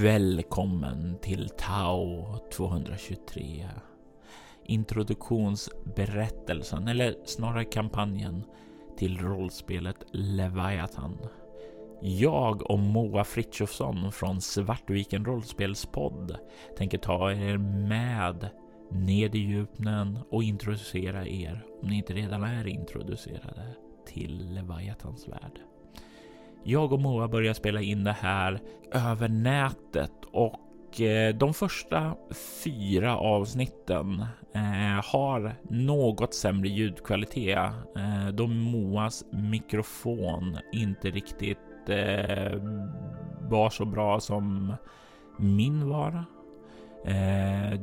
Välkommen till Tau 223. Introduktionsberättelsen, eller snarare kampanjen, till rollspelet Leviathan. Jag och Moa Fritjofsson från Svartviken rollspelspodd tänker ta er med ned i djupnen och introducera er, om ni inte redan är introducerade, till Leviathans värld. Jag och Moa börjar spela in det här över nätet och eh, de första fyra avsnitten eh, har något sämre ljudkvalitet eh, då Moas mikrofon inte riktigt var så bra som min var.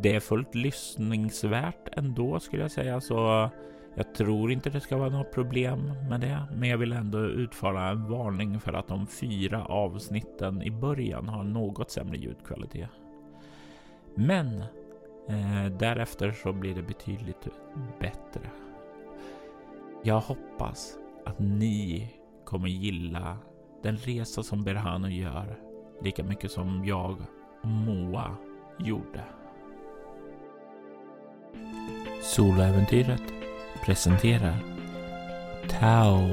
Det är fullt lyssningsvärt ändå skulle jag säga, så jag tror inte det ska vara något problem med det, men jag vill ändå utföra en varning för att de fyra avsnitten i början har något sämre ljudkvalitet. Men eh, därefter så blir det betydligt bättre. Jag hoppas att ni kommer gilla den resa som Berhanu gör lika mycket som jag och Moa gjorde. Soloäventyret presenterar Tao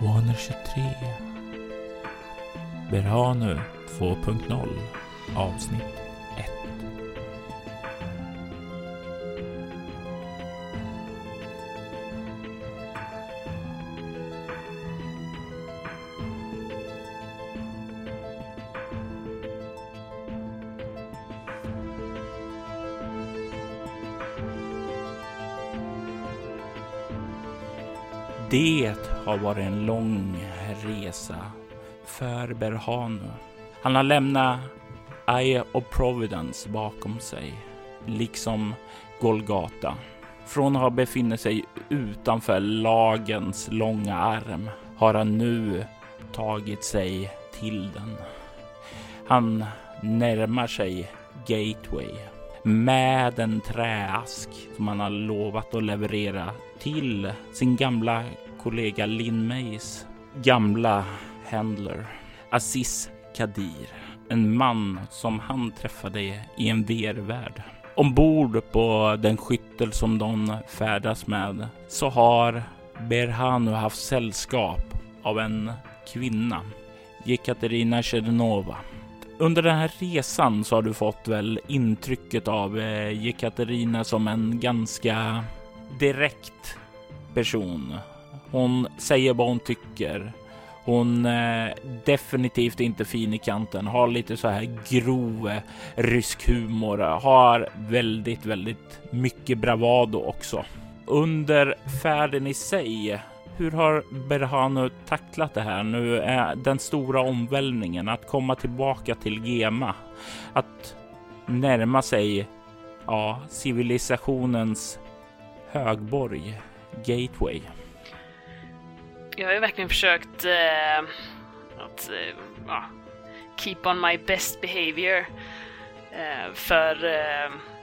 223 Berhanu 2.0 avsnitt har varit en lång resa för Berhanu. Han har lämnat Eye of Providence bakom sig, liksom Golgata. Från att ha befunnit sig utanför lagens långa arm har han nu tagit sig till den. Han närmar sig Gateway med en träask som han har lovat att leverera till sin gamla kollega Lin Mays gamla handler Aziz Kadir. En man som han träffade i en VR-värld. Ombord på den skyttel som de färdas med så har Berhanu haft sällskap av en kvinna, Jekaterina Chernova. Under den här resan så har du fått väl intrycket av eh, Jekaterina som en ganska direkt person. Hon säger vad hon tycker. Hon är definitivt inte fin i kanten, har lite så här grov eh, rysk humor, har väldigt, väldigt mycket bravado också. Under färden i sig, hur har Berhanu tacklat det här nu? Är den stora omvälvningen att komma tillbaka till Gema, att närma sig ja, civilisationens högborg, Gateway. Jag har ju verkligen försökt uh, att uh, keep on my best behavior. Uh, för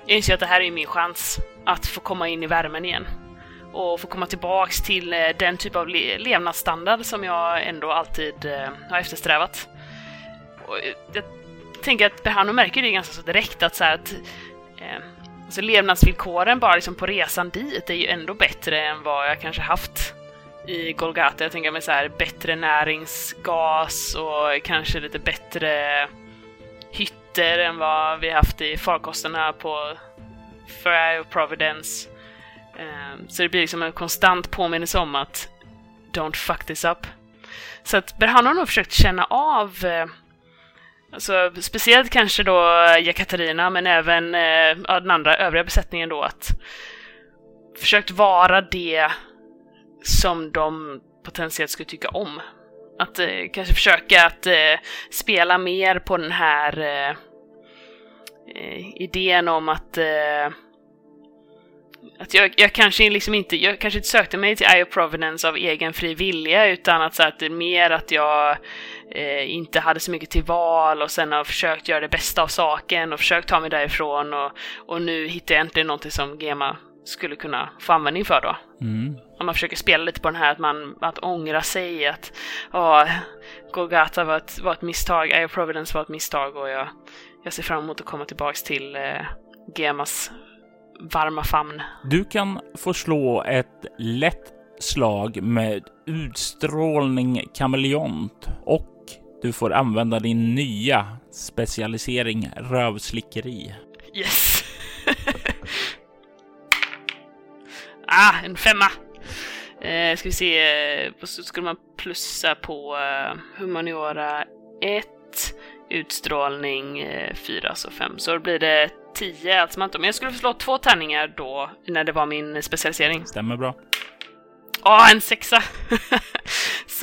jag inser att det här är min chans att få komma in i värmen igen. Och få komma tillbaks till den typ av le levnadsstandard som jag ändå alltid har eftersträvat. Och jag tänker att Behano märker det ganska så direkt att så att alltså levnadsvillkoren bara liksom på resan dit är ju ändå bättre än vad jag kanske haft i Golgata. Jag tänker mig så här bättre näringsgas och kanske lite bättre hytter än vad vi haft i farkosterna på Fry och Providence. Ehm, så det blir liksom en konstant påminnelse om att don't fuck this up. Så att Berhan har nog försökt känna av eh, Alltså, speciellt kanske då Jekaterina, men även eh, den andra övriga besättningen då att försökt vara det som de potentiellt skulle tycka om. Att eh, kanske försöka att eh, spela mer på den här eh, eh idén om att eh, att jag, jag, kanske liksom inte, jag kanske inte sökte mig till I.O. Providence av egen fri vilja utan att, så att det är mer att jag eh, inte hade så mycket till val och sen har försökt göra det bästa av saken och försökt ta mig därifrån och, och nu hittar jag äntligen någonting som Gema skulle kunna få användning för då. Mm. om man försöker spela lite på den här att man att ångra sig, att ja, Golgata var ett, var ett misstag, Eye of Providence var ett misstag och jag, jag ser fram emot att komma tillbaks till eh, Gemas varma famn. Du kan få slå ett lätt slag med utstrålning kameleont och du får använda din nya specialisering rövslickeri. Yes! Ah, en femma! Eh, ska vi se, så skulle man plussa på uh, humaniora 1, utstrålning 4, uh, så 5. Så då blir det 10 allt som allt. Men jag skulle få slå två tärningar då, när det var min specialisering. Stämmer bra. Åh, en sexa!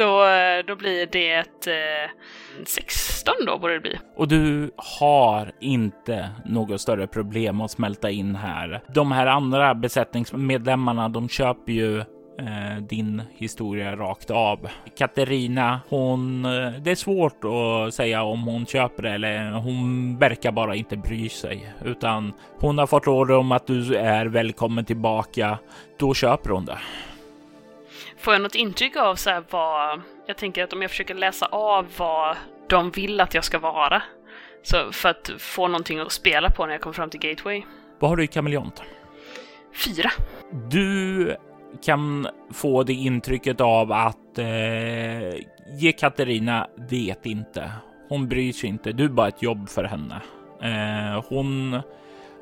så eh, då blir det ett eh, 16 då borde det bli. Och du har inte något större problem att smälta in här. De här andra besättningsmedlemmarna, de köper ju eh, din historia rakt av. Katarina, hon, det är svårt att säga om hon köper det eller hon verkar bara inte bry sig, utan hon har fått råd om att du är välkommen tillbaka. Då köper hon det. Får jag något intryck av så här vad, jag tänker att om jag försöker läsa av vad de vill att jag ska vara, så för att få någonting att spela på när jag kommer fram till Gateway. Vad har du i kameleont? Fyra. Du kan få det intrycket av att eh, Katarina vet inte. Hon bryr sig inte. Du är bara ett jobb för henne. Eh, hon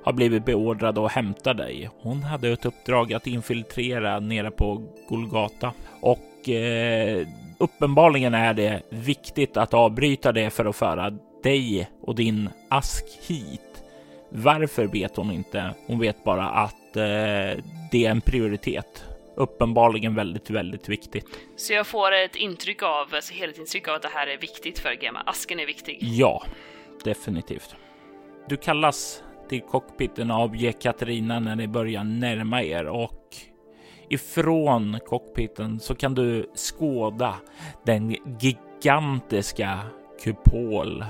har blivit beordrad att hämta dig. Hon hade ett uppdrag att infiltrera nere på Golgata och eh, uppenbarligen är det viktigt att avbryta det för att föra dig och din ask hit. Varför vet hon inte. Hon vet bara att eh, det är en prioritet. Uppenbarligen väldigt, väldigt viktigt. Så jag får ett intryck av, alltså helhetsintryck av att det här är viktigt för Gemma. Asken är viktig. Ja, definitivt. Du kallas till cockpiten av Jekaterina när ni börjar närma er och ifrån cockpiten så kan du skåda den gigantiska kupol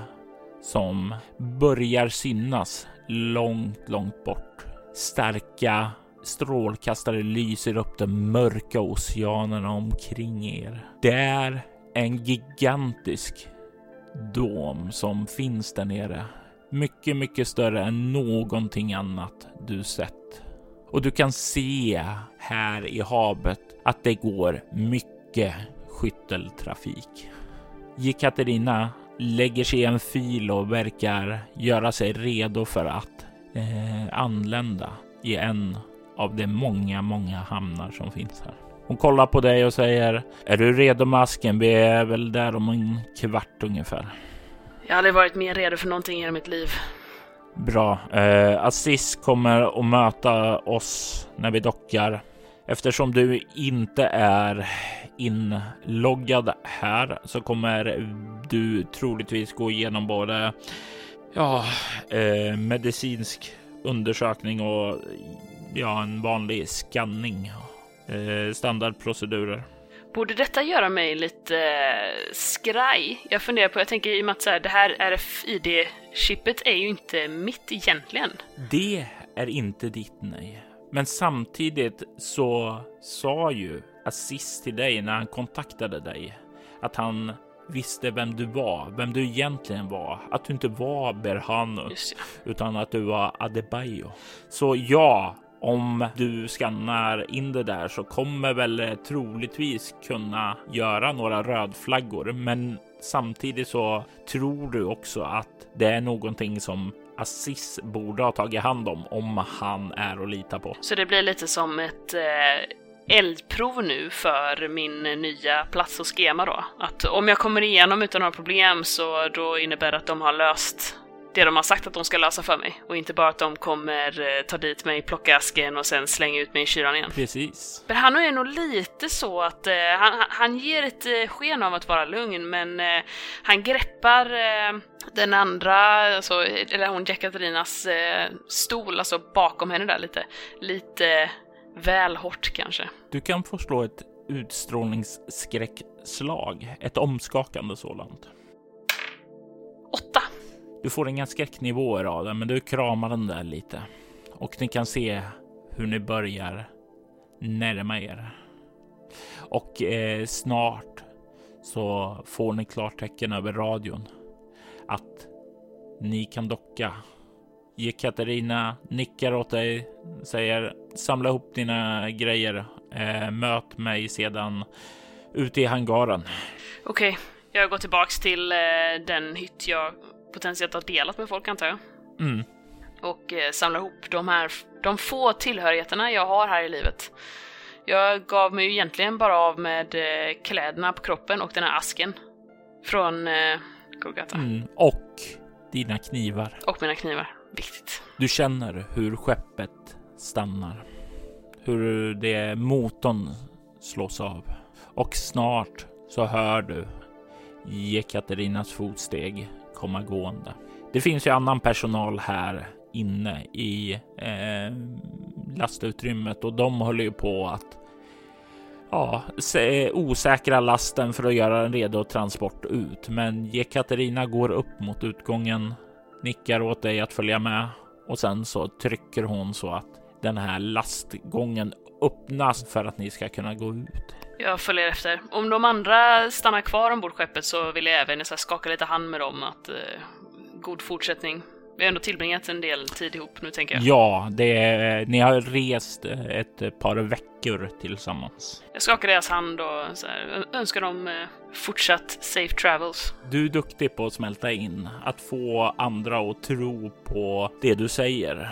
som börjar synas långt, långt bort. Starka strålkastare lyser upp de mörka oceanerna omkring er. Det är en gigantisk dom som finns där nere mycket, mycket större än någonting annat du sett. Och du kan se här i havet att det går mycket skytteltrafik. Jekaterina lägger sig i en fil och verkar göra sig redo för att eh, anlända i en av de många, många hamnar som finns här. Hon kollar på dig och säger Är du redo masken? Vi är väl där om en kvart ungefär. Jag har aldrig varit mer redo för någonting i hela mitt liv. Bra. Eh, Assis kommer att möta oss när vi dockar. Eftersom du inte är inloggad här så kommer du troligtvis gå igenom både ja, eh, medicinsk undersökning och ja, en vanlig skanning. Eh, standardprocedurer. Borde detta göra mig lite eh, skraj? Jag funderar på, jag tänker i och med att så här, det här RFID-chippet är ju inte mitt egentligen. Det är inte ditt nej. Men samtidigt så sa ju Assis till dig när han kontaktade dig att han visste vem du var, vem du egentligen var, att du inte var Berhanu utan att du var Adebayo. Så ja, om du skannar in det där så kommer väl eh, troligtvis kunna göra några rödflaggor. Men samtidigt så tror du också att det är någonting som Assis borde ha tagit hand om om han är att lita på. Så det blir lite som ett eh, eldprov nu för min nya plats och schema då? Att om jag kommer igenom utan några problem så då innebär det att de har löst det de har sagt att de ska lösa för mig och inte bara att de kommer eh, ta dit mig, plocka asken och sen slänga ut mig i kylan igen. Precis. Berhano är nog lite så att eh, han, han ger ett eh, sken av att vara lugn men eh, han greppar eh, den andra, alltså, eller hon Jekatarinas eh, stol, alltså bakom henne där lite, lite väl hårt kanske. Du kan få slå ett utstrålningsskräckslag, ett omskakande sådant. Åtta. Du får inga skräcknivåer av den, men du kramar den där lite och ni kan se hur ni börjar närma er. och eh, snart så får ni klartecken över radion att ni kan docka. Ge Katarina nickar åt dig, säger samla ihop dina grejer. Eh, möt mig sedan ute i hangaren. Okej, okay. jag går tillbaks till eh, den hytt jag potentiellt har delat med folk antar jag. Mm. Och eh, samlar ihop de här, de få tillhörigheterna jag har här i livet. Jag gav mig ju egentligen bara av med eh, kläderna på kroppen och den här asken. Från eh, Golgata. Mm. Och dina knivar. Och mina knivar. Viktigt. Du känner hur skeppet stannar. Hur det motorn slås av. Och snart så hör du Jekaterinas fotsteg komma gående. Det finns ju annan personal här inne i eh, lastutrymmet och de håller ju på att ja, osäkra lasten för att göra den redo transport ut. Men Jekaterina går upp mot utgången, nickar åt dig att följa med och sen så trycker hon så att den här lastgången öppnas för att ni ska kunna gå ut. Jag följer efter. Om de andra stannar kvar ombord skeppet så vill jag även så skaka lite hand med dem att eh, god fortsättning. Vi har ändå tillbringat en del tid ihop nu tänker jag. Ja, det är, ni har rest ett par veckor tillsammans. Jag skakar deras hand och så här, önskar dem eh, fortsatt safe travels. Du är duktig på att smälta in, att få andra att tro på det du säger.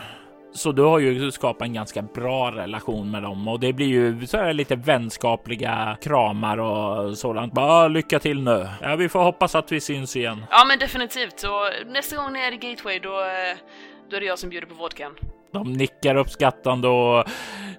Så du har ju skapat en ganska bra relation med dem och det blir ju så här lite vänskapliga kramar och sådant. Bara lycka till nu. Ja, vi får hoppas att vi syns igen. Ja, men definitivt. Så nästa gång ni är i Gateway, då, eh, då är det jag som bjuder på vodkan. De nickar uppskattande och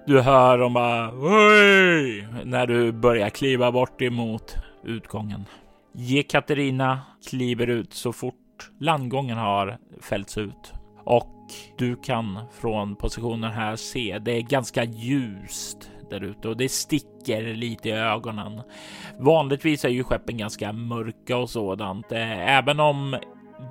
du hör dem bara Oj! när du börjar kliva bort emot utgången. Ge Katarina kliver ut så fort landgången har fällts ut och du kan från positionen här se det är ganska ljust där ute och det sticker lite i ögonen. Vanligtvis är ju skeppen ganska mörka och sådant. Eh, även om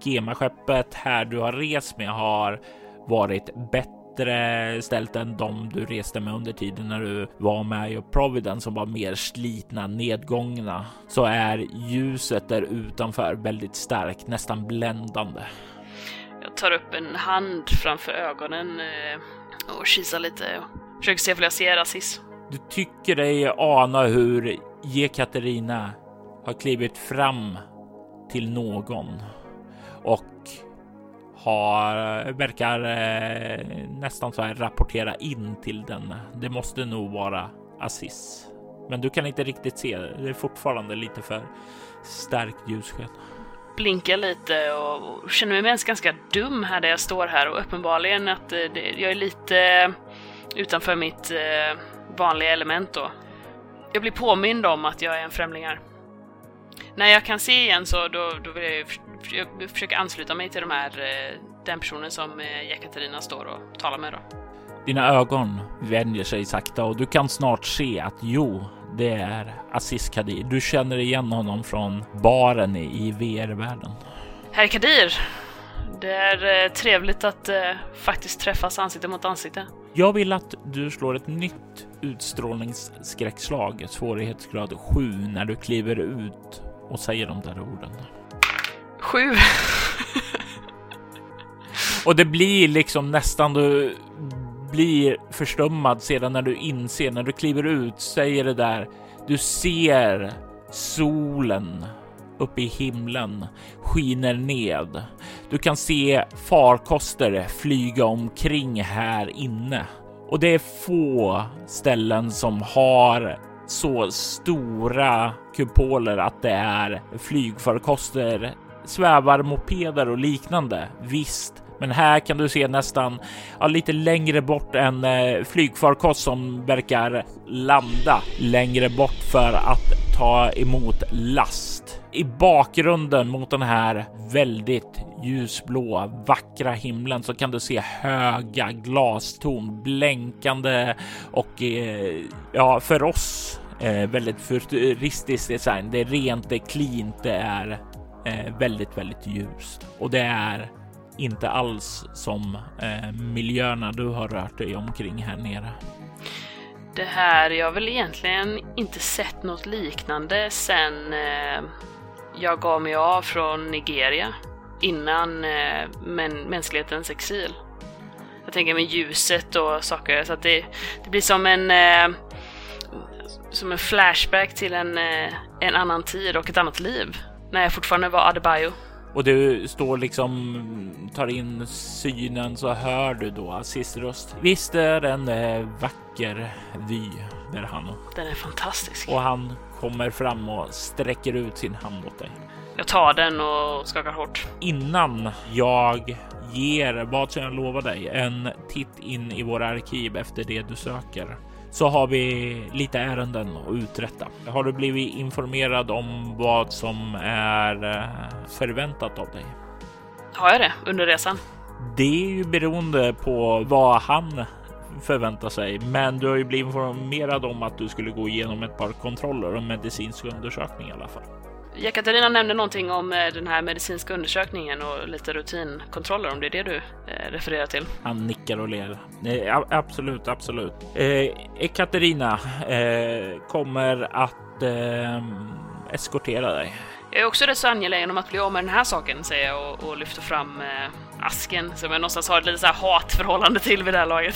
Gema-skeppet här du har rest med har varit bättre ställt än de du reste med under tiden när du var med i Providence som var mer slitna, nedgångna, så är ljuset där utanför väldigt starkt, nästan bländande. Tar upp en hand framför ögonen eh, och kisar lite och försöker se om jag ser Aziz. Du tycker dig ana hur Jekaterina har klivit fram till någon och har, verkar eh, nästan så här rapportera in till den. Det måste nog vara Aziz. Men du kan inte riktigt se. Det är fortfarande lite för starkt ljussken blinkar lite och känner mig mest ganska dum här där jag står här och uppenbarligen att eh, jag är lite eh, utanför mitt eh, vanliga element då. Jag blir påmind om att jag är en främling här. När jag kan se igen så då, då vill jag, jag försöka ansluta mig till de här, den personen som Jekaterina står och talar med då. Dina ögon vänjer sig sakta och du kan snart se att jo, det är Aziz Kadir. Du känner igen honom från baren i VR-världen. Herr Kadir, det är eh, trevligt att eh, faktiskt träffas ansikte mot ansikte. Jag vill att du slår ett nytt utstrålningsskräckslag, svårighetsgrad 7, när du kliver ut och säger de där orden. 7. och det blir liksom nästan du blir förstummad sedan när du inser, när du kliver ut, säger det där. Du ser solen uppe i himlen skiner ned. Du kan se farkoster flyga omkring här inne och det är få ställen som har så stora kupoler att det är flygfarkoster, svävarmopeder och liknande. Visst, men här kan du se nästan ja, lite längre bort en eh, flygfarkost som verkar landa längre bort för att ta emot last. I bakgrunden mot den här väldigt ljusblå, vackra himlen så kan du se höga glastorn blänkande och eh, ja, för oss eh, väldigt futuristisk design. Det är rent, det är cleant, det är eh, väldigt, väldigt ljust och det är inte alls som eh, miljöerna du har rört dig omkring här nere. Det här, jag har väl egentligen inte sett något liknande sen eh, jag gav mig av från Nigeria innan eh, men, mänsklighetens exil. Jag tänker med ljuset och saker, så att det, det blir som en eh, som en flashback till en, eh, en annan tid och ett annat liv. När jag fortfarande var Adebayo. Och du står liksom, tar in synen så hör du då Assis röst. Visst är den eh, vacker vy, Berhano. Den är fantastisk. Och han kommer fram och sträcker ut sin hand åt dig. Jag tar den och skakar hårt. Innan jag ger vad som jag lovar dig en titt in i våra arkiv efter det du söker så har vi lite ärenden att uträtta. Har du blivit informerad om vad som är eh, förväntat av dig? Har jag det under resan? Det är ju beroende på vad han förväntar sig, men du har ju blivit informerad om att du skulle gå igenom ett par kontroller och medicinsk undersökning i alla fall. Katarina nämnde någonting om eh, den här medicinska undersökningen och lite rutinkontroller, om det är det du eh, refererar till. Han nickar och ler. Eh, absolut, absolut. Eh, Katarina eh, kommer att eh, eskortera dig. Jag är också rätt så angelägen om att bli av med den här saken, säger jag och, och lyfter fram asken som jag någonstans har ett lite så här hatförhållande till vid det här laget.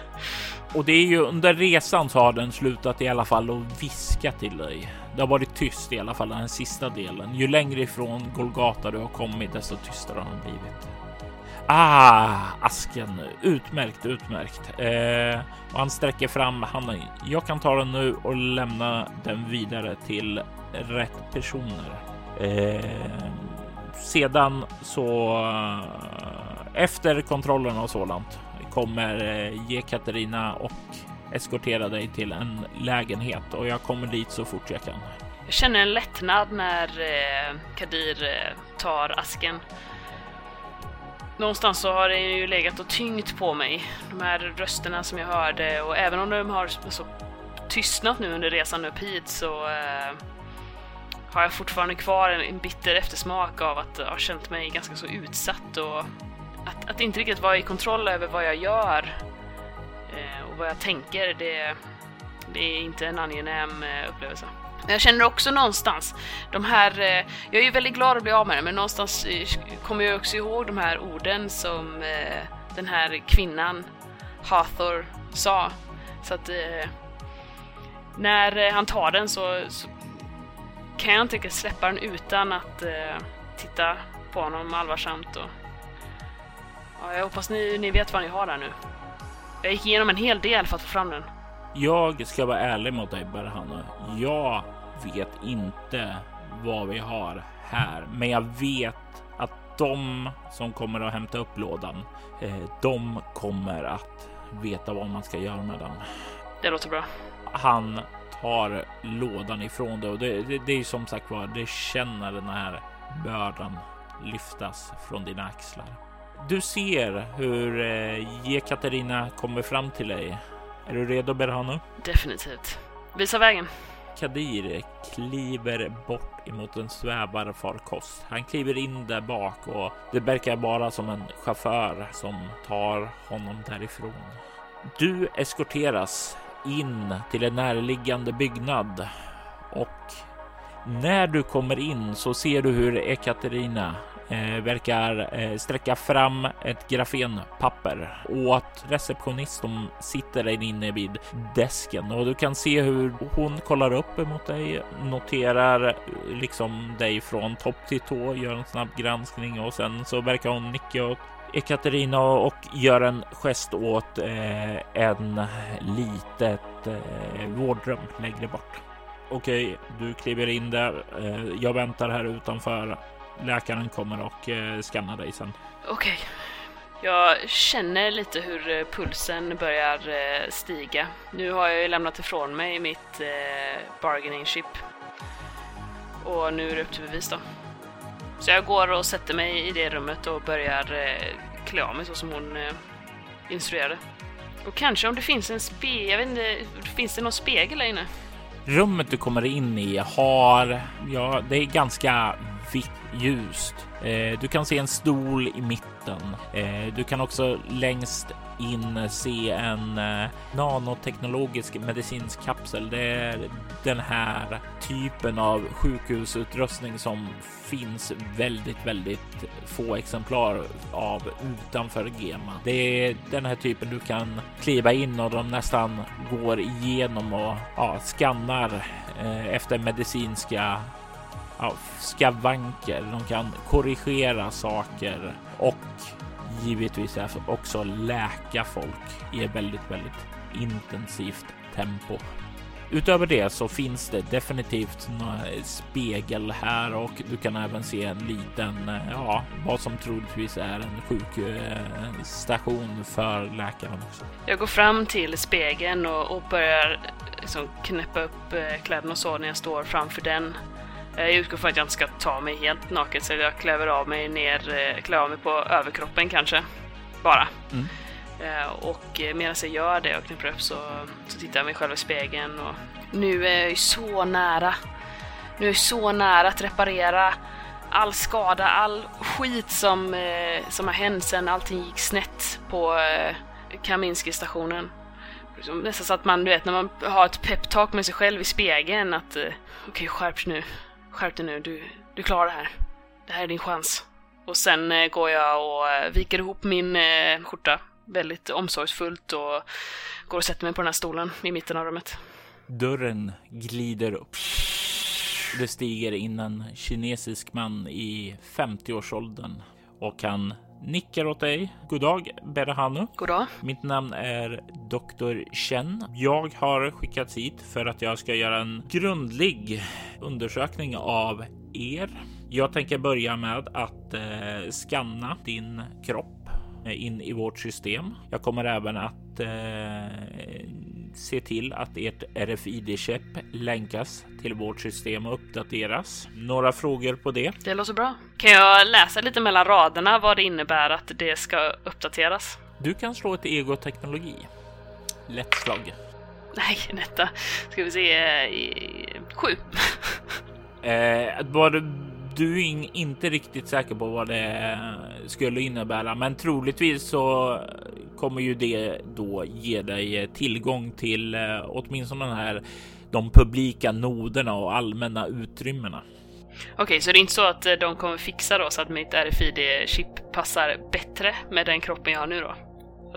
och det är ju under resan så har den slutat i alla fall att viska till dig. Det har varit tyst i alla fall den sista delen. Ju längre ifrån Golgata du har kommit, desto tystare har den blivit. Ah, asken. Utmärkt, utmärkt. Eh, och han sträcker fram handen. Jag kan ta den nu och lämna den vidare till rätt personer. Eh, sedan så eh, efter kontrollen och sådant kommer eh, ge Katarina och eskortera dig till en lägenhet och jag kommer dit så fort jag kan. Jag känner en lättnad när eh, Kadir eh, tar asken. Någonstans så har det ju legat och tyngt på mig, de här rösterna som jag hörde och även om de har så tystnat nu under resan upp hit så eh, har jag fortfarande kvar en, en bitter eftersmak av att ha känt mig ganska så utsatt och att, att inte riktigt vara i kontroll över vad jag gör Eh, och vad jag tänker, det, det är inte en angenäm eh, upplevelse. Men jag känner också någonstans, de här, eh, jag är ju väldigt glad att bli av med det, men någonstans eh, kommer jag också ihåg de här orden som eh, den här kvinnan, Hathor, sa. Så att eh, när eh, han tar den så, så kan jag inte släppa den utan att eh, titta på honom allvarsamt. Och, ja, jag hoppas ni, ni vet vad ni har där nu. Jag gick igenom en hel del för att få fram den. Jag ska vara ärlig mot dig Berhanu. Jag vet inte vad vi har här, men jag vet att de som kommer att hämta upp lådan, eh, de kommer att veta vad man ska göra med den. Det låter bra. Han tar lådan ifrån dig och det, det, det är som sagt var, det känner den här bördan lyftas från dina axlar. Du ser hur eh, Jekaterina kommer fram till dig. Är du redo Berhanu? Definitivt. Visa vägen. Kadir kliver bort emot en svävarfarkost. Han kliver in där bak och det verkar bara som en chaufför som tar honom därifrån. Du eskorteras in till en närliggande byggnad och när du kommer in så ser du hur Ekaterina eh, verkar eh, sträcka fram ett grafenpapper åt receptionist som sitter där inne vid desken och du kan se hur hon kollar upp emot dig, noterar eh, liksom dig från topp till tå, gör en snabb granskning och sen så verkar hon nicka åt Ekaterina och gör en gest åt eh, en litet eh, vårdrum längre bort. Okej, du kliver in där. Eh, jag väntar här utanför. Läkaren kommer och eh, skannar dig sen. Okej. Jag känner lite hur eh, pulsen börjar eh, stiga. Nu har jag ju lämnat ifrån mig mitt bargaining chip. Och nu är det upp till bevis då. Så jag går och sätter mig i det rummet och börjar klä av mig så som hon instruerade. Och kanske om det finns en spegel, jag vet inte, finns det någon spegel där inne? Rummet du kommer in i har, ja, det är ganska vitt ljust. Eh, du kan se en stol i mitten. Eh, du kan också längst in se en eh, nanoteknologisk medicinsk kapsel. Det är den här typen av sjukhusutrustning som finns väldigt, väldigt få exemplar av utanför GEMA. Det är den här typen du kan kliva in och de nästan går igenom och ja, skannar efter medicinska ja, skavanker. De kan korrigera saker och givetvis också läka folk i ett väldigt, väldigt intensivt tempo. Utöver det så finns det definitivt en spegel här och du kan även se en liten, eh, ja, vad som troligtvis är en sjukstation för läkaren också. Jag går fram till spegeln och, och börjar eh, liksom knäppa upp eh, kläderna och så när jag står framför den. Eh, jag utgår från att jag inte ska ta mig helt naken så jag kläver av mig ner, eh, klär av mig på överkroppen kanske. Bara. Mm. Eh, och medan jag gör det och knäpper upp så, så tittar jag mig själv i spegeln och nu är jag ju så nära. Nu är jag så nära att reparera all skada, all skit som, som har hänt sen allting gick snett på Kaminski-stationen. Nästan så att man, du vet, när man har ett peptalk med sig själv i spegeln att okej, okay, skärp nu skärp dig nu, du, du klarar det här. Det här är din chans. Och sen eh, går jag och eh, viker ihop min eh, skjorta väldigt omsorgsfullt och går och sätter mig på den här stolen i mitten av rummet. Dörren glider upp. Det stiger in en kinesisk man i 50-årsåldern och han nickar åt dig. God dag Berhanu. God dag. Mitt namn är Dr. Chen. Jag har skickats hit för att jag ska göra en grundlig undersökning av er. Jag tänker börja med att eh, skanna din kropp eh, in i vårt system. Jag kommer även att eh, se till att ert RFID-chip länkas till vårt system och uppdateras. Några frågor på det? Det låter bra. Kan jag läsa lite mellan raderna vad det innebär att det ska uppdateras? Du kan slå ett egoteknologi. Lätt slag. Nej, Netta. Ska vi se. Sju. eh, var du är inte riktigt säker på vad det skulle innebära, men troligtvis så kommer ju det då ge dig tillgång till eh, åtminstone den här de publika noderna och allmänna utrymmena. Okej, okay, så det är inte så att eh, de kommer fixa då så att mitt RFID-chip passar bättre med den kroppen jag har nu då?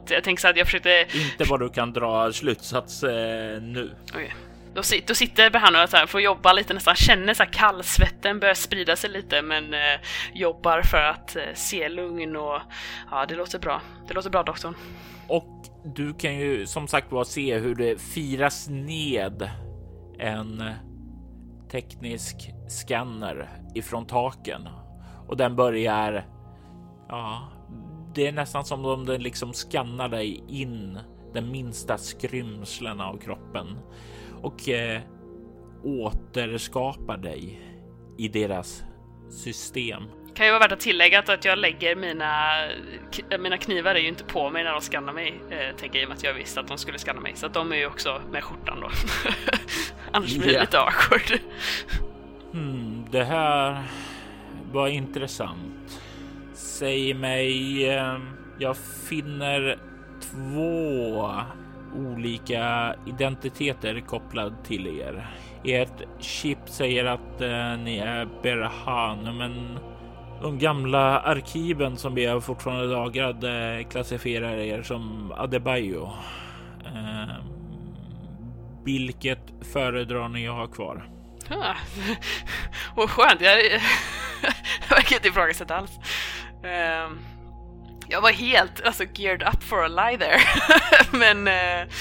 Jag tänker så att jag försökte... Inte vad du kan dra slutsats eh, nu. Okay. Då, då sitter behandlaren och så här, får jobba lite nästan, känner så här kallsvetten börjar sprida sig lite men eh, jobbar för att eh, se lugn och ja, det låter bra. Det låter bra doktorn. Och du kan ju som sagt var se hur det firas ned en teknisk skanner ifrån taken och den börjar. Ja, det är nästan som om den liksom skannar dig in den minsta skrymslen av kroppen och eh, återskapar dig i deras system. Kan ju vara värt att tillägga att jag lägger mina, mina knivar är ju inte på mig när de skannar mig, eh, tänker jag i och med att jag visste att de skulle skanna mig. Så att de är ju också med skjortan då. Annars blir det yeah. lite awkward. Hmm, det här var intressant. Säg mig, eh, jag finner två olika identiteter kopplad till er. Ert chip säger att eh, ni är Berhan, men de gamla arkiven som vi har fortfarande lagrade klassifierar er som Adebayo. Eh, vilket föredrar ni att ha kvar? Ah, vad skönt, jag, jag verkar inte ifrågasätta alls. Um, jag var helt alltså, geared up for a lie there. Men... Uh...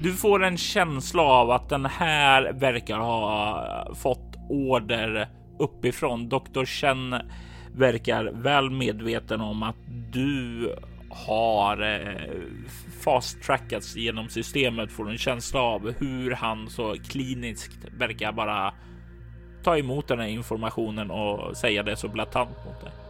Du får en känsla av att den här verkar ha fått order uppifrån. Doktor Chen verkar väl medveten om att du har eh, fast trackats genom systemet får en känsla av hur han så kliniskt verkar bara ta emot den här informationen och säga det så blatant mot dig.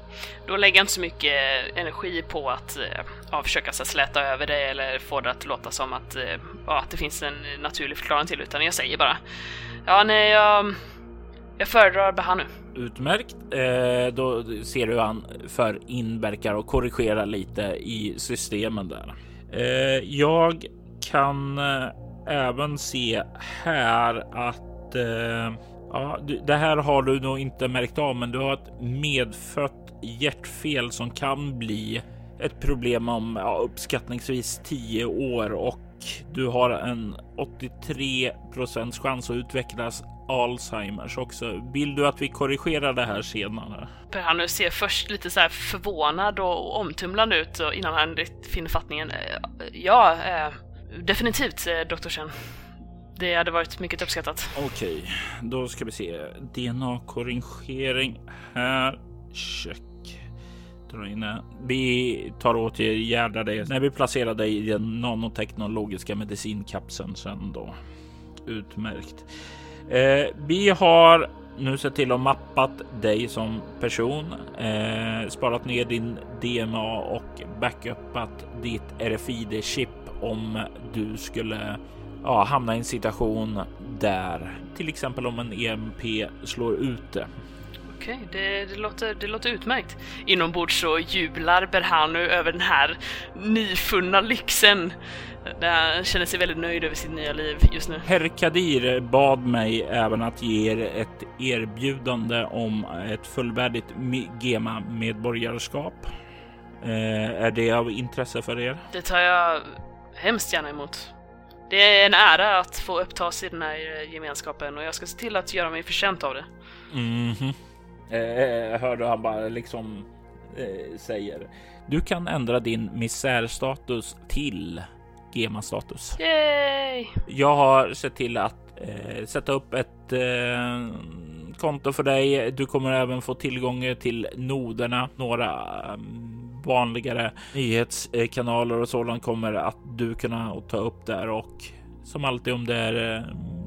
Då lägger jag inte så mycket eh, energi på att eh, ja, försöka så släta över det eller få det att låta som att, eh, ja, att det finns en naturlig förklaring till utan jag säger bara Ja, nej, jag, Jag föredrar Behanu. Utmärkt. Eh, då ser du hur han för inverkar och korrigerar lite i systemen där. Eh, jag kan eh, även se här att eh, ja, det här har du nog inte märkt av, men du har ett medfött hjärtfel som kan bli ett problem om ja, uppskattningsvis 10 år och du har en 83 procents chans att utvecklas Alzheimers också. Vill du att vi korrigerar det här senare? Han ser först lite så här förvånad och omtumlande ut innan han finner fattningen. Eh, ja, eh, definitivt, eh, doktor Chen. Det hade varit mycket uppskattat. Okej, okay, då ska vi se. DNA-korrigering här. Check. Dra in Vi tar åtgärda det när vi placerar dig i den nanoteknologiska medicinkapseln sen då. Utmärkt. Eh, vi har nu sett till att mappat dig som person, eh, sparat ner din DNA och backupat ditt RFID-chip om du skulle ja, hamna i en situation där till exempel om en EMP slår ut det. Okej, okay, det, det, låter, det låter utmärkt. Inombords så jublar Berhanu över den här nyfunna lyxen. Han känner sig väldigt nöjd över sitt nya liv just nu. Herr Kadir bad mig även att ge er ett erbjudande om ett fullvärdigt GEMA-medborgarskap. Eh, är det av intresse för er? Det tar jag hemskt gärna emot. Det är en ära att få upptas i den här gemenskapen och jag ska se till att göra mig förtjänt av det. Mm -hmm. eh, hörde han bara liksom eh, säger. Du kan ändra din misärstatus till GEMA-status. Yay! Jag har sett till att eh, sätta upp ett eh, konto för dig. Du kommer även få tillgång till noderna, några um, vanligare nyhetskanaler och sådant kommer att du kunna ta upp där och som alltid om det är eh,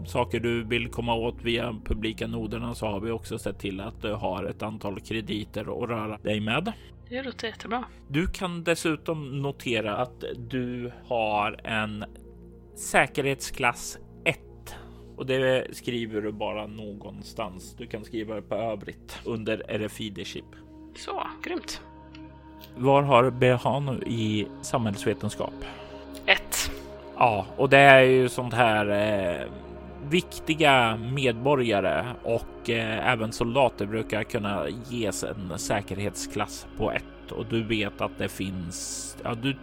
saker du vill komma åt via publika noderna så har vi också sett till att du har ett antal krediter att röra dig med. Det låter jättebra. Du kan dessutom notera att du har en säkerhetsklass 1 och det skriver du bara någonstans. Du kan skriva det på övrigt under RFID-chip. Så, grymt. Var har Behanu i samhällsvetenskap? 1. Ja, och det är ju sånt här eh, viktiga medborgare och eh, även soldater brukar kunna ges en säkerhetsklass på ett och du vet att det finns. Ja, du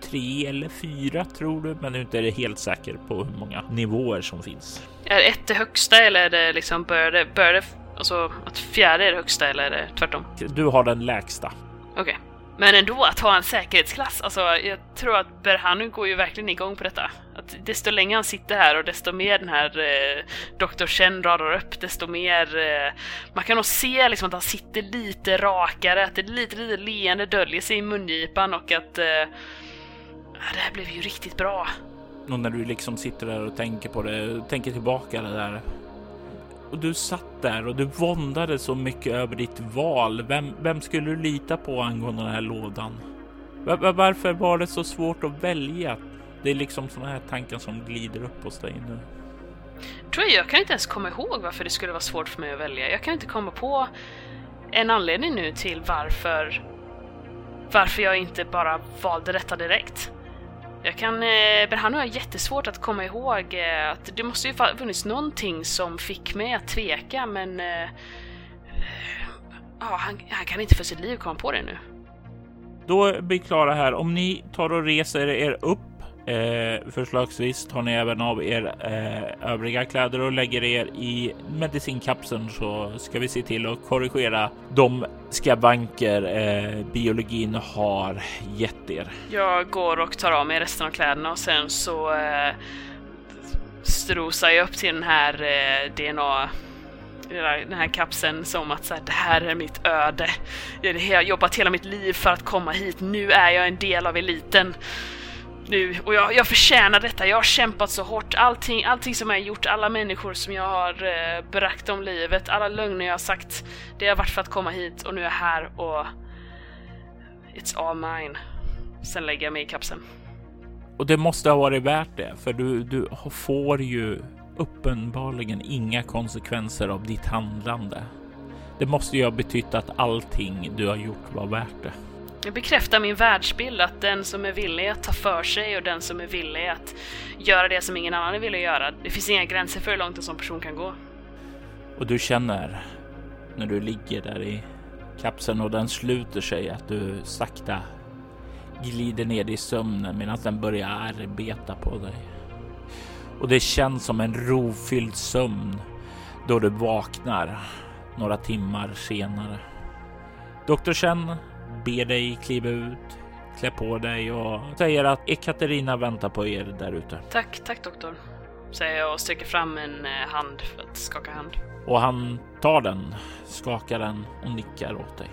tre eller fyra tror du, men du är inte helt säker på hur många nivåer som finns. Är ett det högsta eller är det liksom bör det, bör det alltså att fjärde är det högsta eller är det tvärtom? Du har den lägsta. Okej. Okay. Men ändå, att ha en säkerhetsklass, alltså jag tror att Berhanu går ju verkligen igång på detta. Att desto längre han sitter här och desto mer den här eh, Dr. Chen radar upp, desto mer... Eh, man kan nog se liksom att han sitter lite rakare, att det lite, lite leende döljer sig i mungipan och att... Eh, det här blev ju riktigt bra. Och när du liksom sitter där och tänker på det, tänker tillbaka det där och du satt där och du våndade så mycket över ditt val. Vem, vem skulle du lita på angående den här lådan? Varför var det så svårt att välja? Det är liksom sådana här tankar som glider upp hos dig nu. Tror jag, jag kan inte ens komma ihåg varför det skulle vara svårt för mig att välja. Jag kan inte komma på en anledning nu till varför varför jag inte bara valde detta direkt. Jag kan, eh, men han har jättesvårt att komma ihåg eh, att det måste ju funnits någonting som fick mig att tveka men ja, han, han, kan inte för sitt liv komma på det nu. Då blir vi klara här. Om ni tar och reser er upp Eh, förslagsvis tar ni även av er eh, övriga kläder och lägger er i medicinkapseln så ska vi se till att korrigera de skavanker eh, biologin har gett er. Jag går och tar av mig resten av kläderna och sen så eh, strosar jag upp till den här eh, DNA den här kapseln som att så här, det här är mitt öde. Jag har jobbat hela mitt liv för att komma hit. Nu är jag en del av eliten nu och jag, jag förtjänar detta. Jag har kämpat så hårt. Allting, allting som jag har gjort, alla människor som jag har eh, bragt om livet, alla lögner jag har sagt, det har varit för att komma hit och nu är jag här och it's all mine. Sen lägger jag mig i kapseln. Och det måste ha varit värt det, för du, du får ju uppenbarligen inga konsekvenser av ditt handlande. Det måste ju ha betytt att allting du har gjort var värt det. Jag bekräftar min världsbild att den som är villig att ta för sig och den som är villig att göra det som ingen annan är villig att göra, det finns inga gränser för hur långt en sån person kan gå. Och du känner när du ligger där i kapseln och den sluter sig att du sakta glider ner i sömnen medan den börjar arbeta på dig. Och det känns som en rofylld sömn då du vaknar några timmar senare. Doktor Chen ber dig kliva ut, klä på dig och säger att Ekaterina väntar på er där ute. Tack, tack doktor, säger jag och sträcker fram en eh, hand för att skaka hand. Och han tar den, skakar den och nickar åt dig.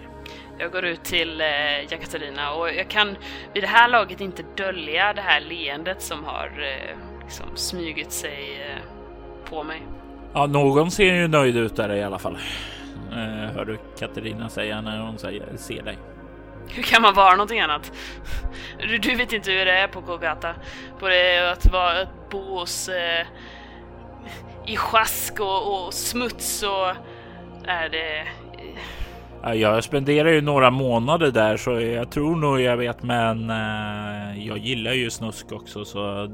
Jag går ut till eh, Jekaterina och jag kan vid det här laget inte dölja det här leendet som har eh, liksom smugit sig eh, på mig. Ja, någon ser ju nöjd ut där i alla fall. Eh, hör du Katarina säga när hon säger, ser dig. Hur kan man vara någonting annat? Du, du vet inte hur det är på Kolgata. På det att vara att bo hos... Eh, I sjask och, och smuts och... Är det... Ja, Jag spenderar ju några månader där så jag tror nog jag vet men eh, jag gillar ju snusk också så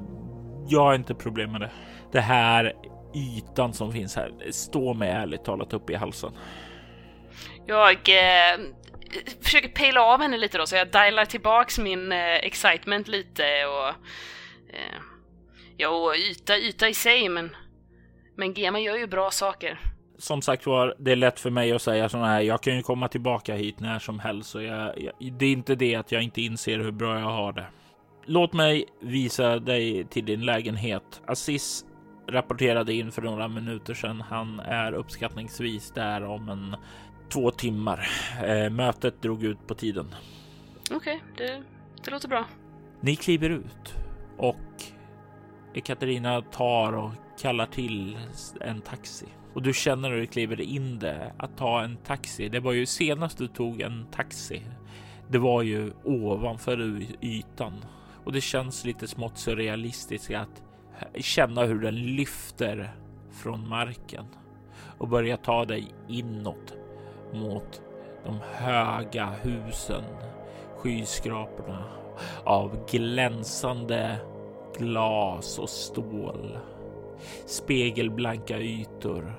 jag har inte problem med det. Det här ytan som finns här står mig ärligt talat upp i halsen. Jag eh, försöker pejla av henne lite då så jag dialar tillbaks min eh, excitement lite och... Eh, ja, och yta, yta i sig men... Men Gema gör ju bra saker. Som sagt var, det är lätt för mig att säga sådana här. Jag kan ju komma tillbaka hit när som helst så jag, jag, det är inte det att jag inte inser hur bra jag har det. Låt mig visa dig till din lägenhet. Aziz rapporterade in för några minuter sedan. Han är uppskattningsvis där om en två timmar. Eh, mötet drog ut på tiden. Okej, det, det låter bra. Ni kliver ut och Katarina tar och kallar till en taxi. Och du känner när du kliver in det att ta en taxi. Det var ju senast du tog en taxi. Det var ju ovanför ytan och det känns lite smått surrealistiskt att känna hur den lyfter från marken och börjar ta dig inåt mot de höga husen, skyskraporna av glänsande glas och stål, spegelblanka ytor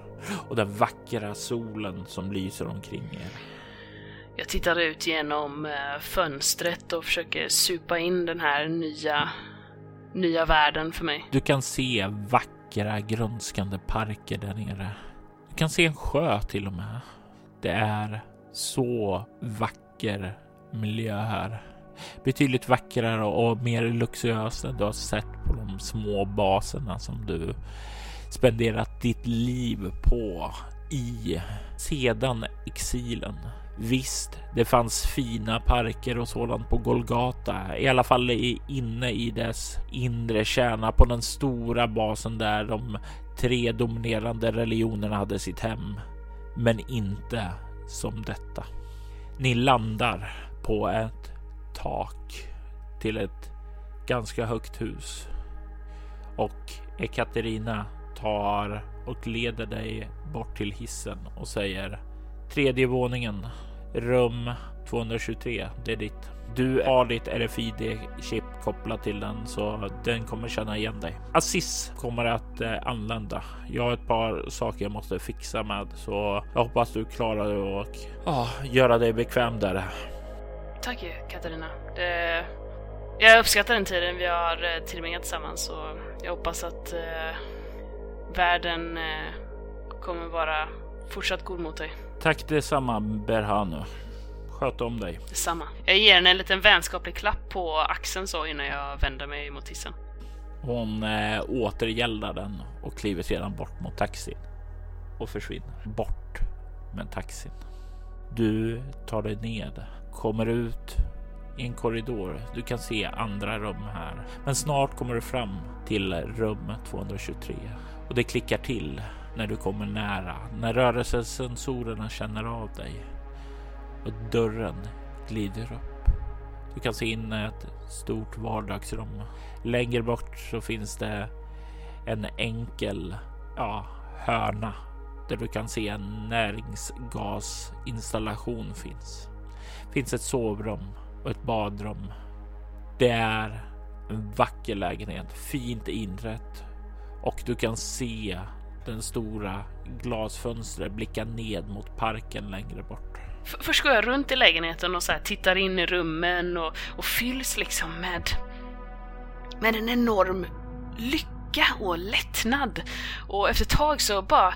och den vackra solen som lyser omkring er. Jag tittar ut genom eh, fönstret och försöker supa in den här nya, nya världen för mig. Du kan se vackra grönskande parker där nere. Du kan se en sjö till och med. Det är så vacker miljö här. Betydligt vackrare och mer luxuös än du har sett på de små baserna som du spenderat ditt liv på i sedan exilen. Visst, det fanns fina parker och sådant på Golgata, i alla fall inne i dess inre kärna på den stora basen där de tre dominerande religionerna hade sitt hem. Men inte som detta. Ni landar på ett tak till ett ganska högt hus och Ekaterina tar och leder dig bort till hissen och säger tredje våningen, rum 223. Det är ditt. Du har ditt RFID-chip kopplat till den så den kommer känna igen dig. Aziz kommer att eh, anlända. Jag har ett par saker jag måste fixa med så jag hoppas du klarar det och ah, göra dig bekväm där. Tack Katarina. Det... Jag uppskattar den tiden vi har eh, tillbringat tillsammans och jag hoppas att eh, världen eh, kommer vara fortsatt god mot dig. Tack detsamma Berhanu. Sköt om dig. Detsamma. Jag ger henne en liten vänskaplig klapp på axeln så innan jag vänder mig mot hissen. Hon eh, återgäldar den och kliver sedan bort mot taxin och försvinner bort med taxin. Du tar dig ned, kommer ut i en korridor. Du kan se andra rum här, men snart kommer du fram till rum 223 och det klickar till när du kommer nära, när rörelsesensorerna känner av dig och dörren glider upp. Du kan se in ett stort vardagsrum. Längre bort så finns det en enkel ja, hörna där du kan se en näringsgasinstallation finns. Finns ett sovrum och ett badrum. Det är en vacker lägenhet, fint inrett och du kan se den stora glasfönstret blicka ned mot parken längre bort. Först går jag runt i lägenheten och så tittar in i rummen och, och fylls liksom med, med en enorm lycka och lättnad. Och efter ett tag så bara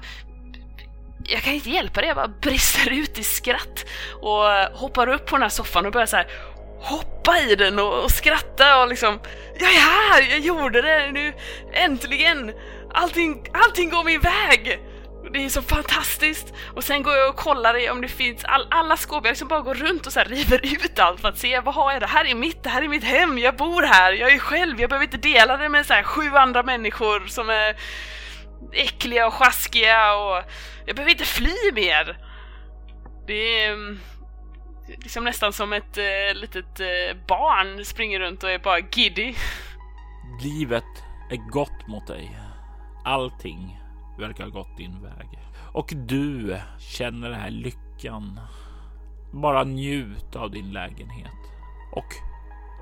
jag kan inte hjälpa det, jag bara brister ut i skratt och hoppar upp på den här soffan och börjar så här hoppa i den och, och skratta och liksom Jag är här, jag gjorde det nu, äntligen! Allting, allting går min väg! Det är så fantastiskt! Och sen går jag och kollar om det finns all, alla skåp, jag liksom bara går runt och så river ut allt för att se vad har jag det här är mitt, det här är mitt hem, jag bor här, jag är själv, jag behöver inte dela det med så här sju andra människor som är äckliga och sjaskiga och jag behöver inte fly mer! Det är mm, liksom nästan som ett äh, litet äh, barn springer runt och är bara giddy. Livet är gott mot dig. Allting verkar ha gått din väg och du känner den här lyckan. Bara njut av din lägenhet och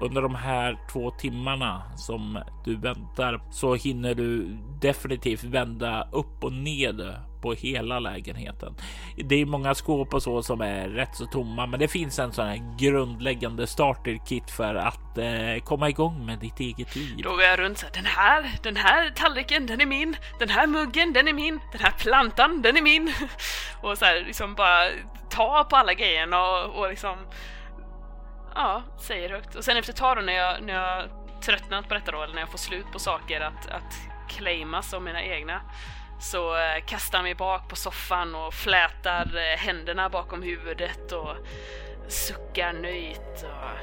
under de här två timmarna som du väntar så hinner du definitivt vända upp och ned på hela lägenheten. Det är många skåp och så som är rätt så tomma, men det finns en sån här grundläggande starter kit för att eh, komma igång med ditt eget liv. Då går jag runt så här, den här, den här tallriken, den är min, den här muggen, den är min, den här plantan, den är min. och så här liksom bara ta på alla grejerna och, och liksom ja, säger högt. Och sen efter ett tag då när jag, när jag tröttnat på detta då, eller när jag får slut på saker att, att claima som mina egna, så eh, kastar han mig bak på soffan och flätar eh, händerna bakom huvudet och suckar nöjt och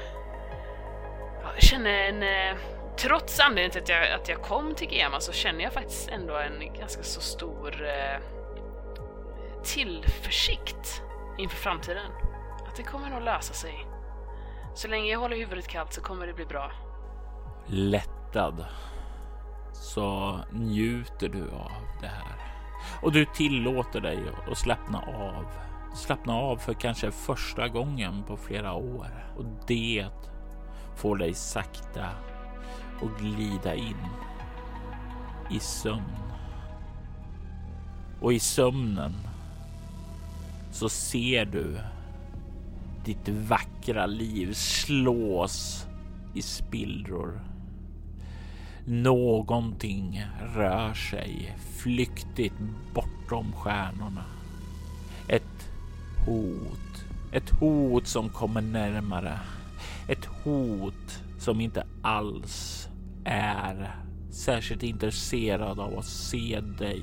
jag känner en eh, Trots anledningen till att jag, att jag kom till Gema så känner jag faktiskt ändå en ganska så stor tillförsikt inför framtiden. Att det kommer nog lösa sig. Så länge jag håller huvudet kallt så kommer det bli bra. Lättad så njuter du av det här och du tillåter dig att slappna av. Slappna av för kanske första gången på flera år och det får dig sakta och glida in i sömn. Och i sömnen så ser du ditt vackra liv slås i spillror. Någonting rör sig flyktigt bortom stjärnorna. Ett hot. Ett hot som kommer närmare. Ett hot som inte alls är särskilt intresserad av att se dig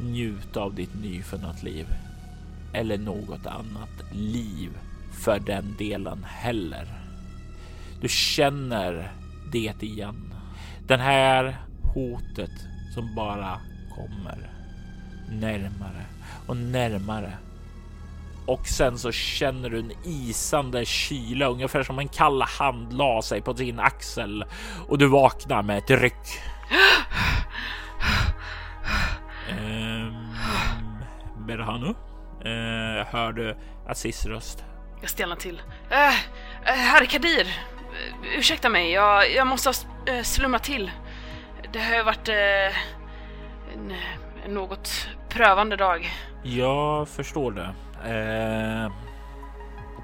njuta av ditt nyfunna liv eller något annat liv för den delen heller. Du känner det igen. Den här hotet som bara kommer närmare och närmare. Och sen så känner du en isande kyla, ungefär som en kall hand la sig på din axel och du vaknar med ett ryck. Ehm, um, Berhanu, uh, eh, hör du Aziz röst? Jag stelnar till. Eh, eh, uh, uh, herr Kadir! Uh, ursäkta mig, jag, jag måste ha uh, till. Det har ju varit eh, en, en, något prövande dag. Jag förstår det. Eh,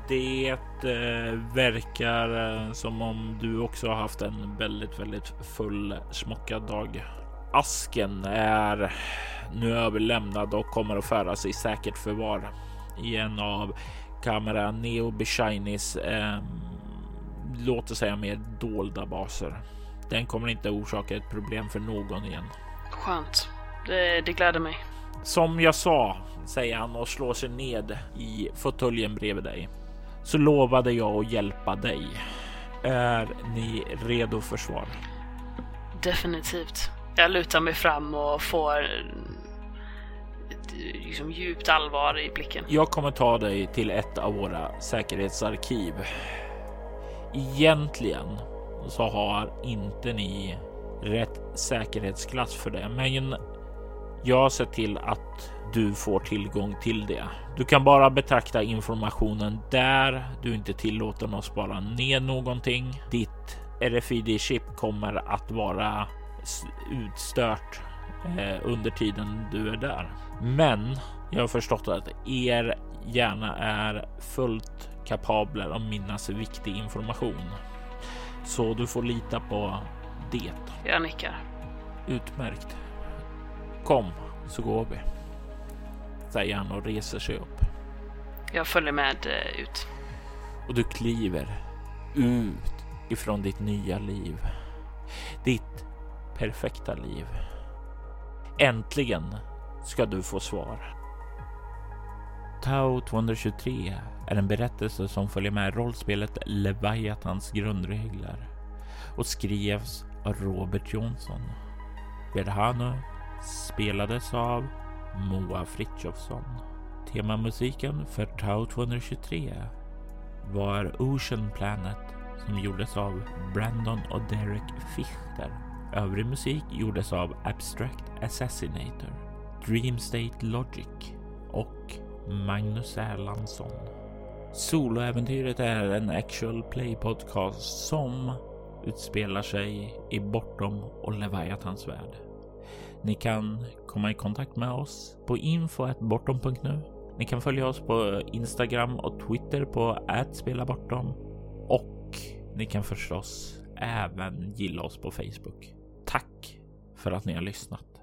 det eh, verkar som om du också har haft en väldigt, väldigt fullsmockad dag. Asken är nu överlämnad och kommer att föras i säkert förvar i en av kamera Neo Beshinis eh, låt oss säga mer dolda baser. Den kommer inte orsaka ett problem för någon igen. Skönt. Det, det gläder mig. Som jag sa, säger han och slår sig ned i fåtöljen bredvid dig. Så lovade jag att hjälpa dig. Är ni redo för svar? Definitivt. Jag lutar mig fram och får liksom djupt allvar i blicken. Jag kommer ta dig till ett av våra säkerhetsarkiv. Egentligen så har inte ni rätt säkerhetsklass för det, men Jag ser till att du får tillgång till det. Du kan bara betrakta informationen där du inte tillåter någon spara ner någonting. Ditt RFID-chip kommer att vara utstört eh, under tiden du är där. Men jag har förstått att er hjärna är fullt kapabler att minnas viktig information. Så du får lita på det. Jag nickar. Utmärkt. Kom så går vi. Säger han och reser sig upp. Jag följer med eh, ut. Och du kliver ut ifrån ditt nya liv. Ditt perfekta liv. Äntligen ska du få svar. Tau 223 är en berättelse som följer med rollspelet Leviathans grundregler och skrevs av Robert Jonsson. Berhanu spelades av Moa Fritjofsson. Temamusiken för Tau 223 var Ocean Planet som gjordes av Brandon och Derek Fichter. Övrig musik gjordes av Abstract Assassinator, Dream State Logic och Magnus Erlandsson. Soloäventyret är en actual play podcast som utspelar sig i Bortom och Leviathans värld. Ni kan komma i kontakt med oss på info.bortom.nu. Ni kan följa oss på Instagram och Twitter på @spelabortom och ni kan förstås även gilla oss på Facebook. Tack för att ni har lyssnat.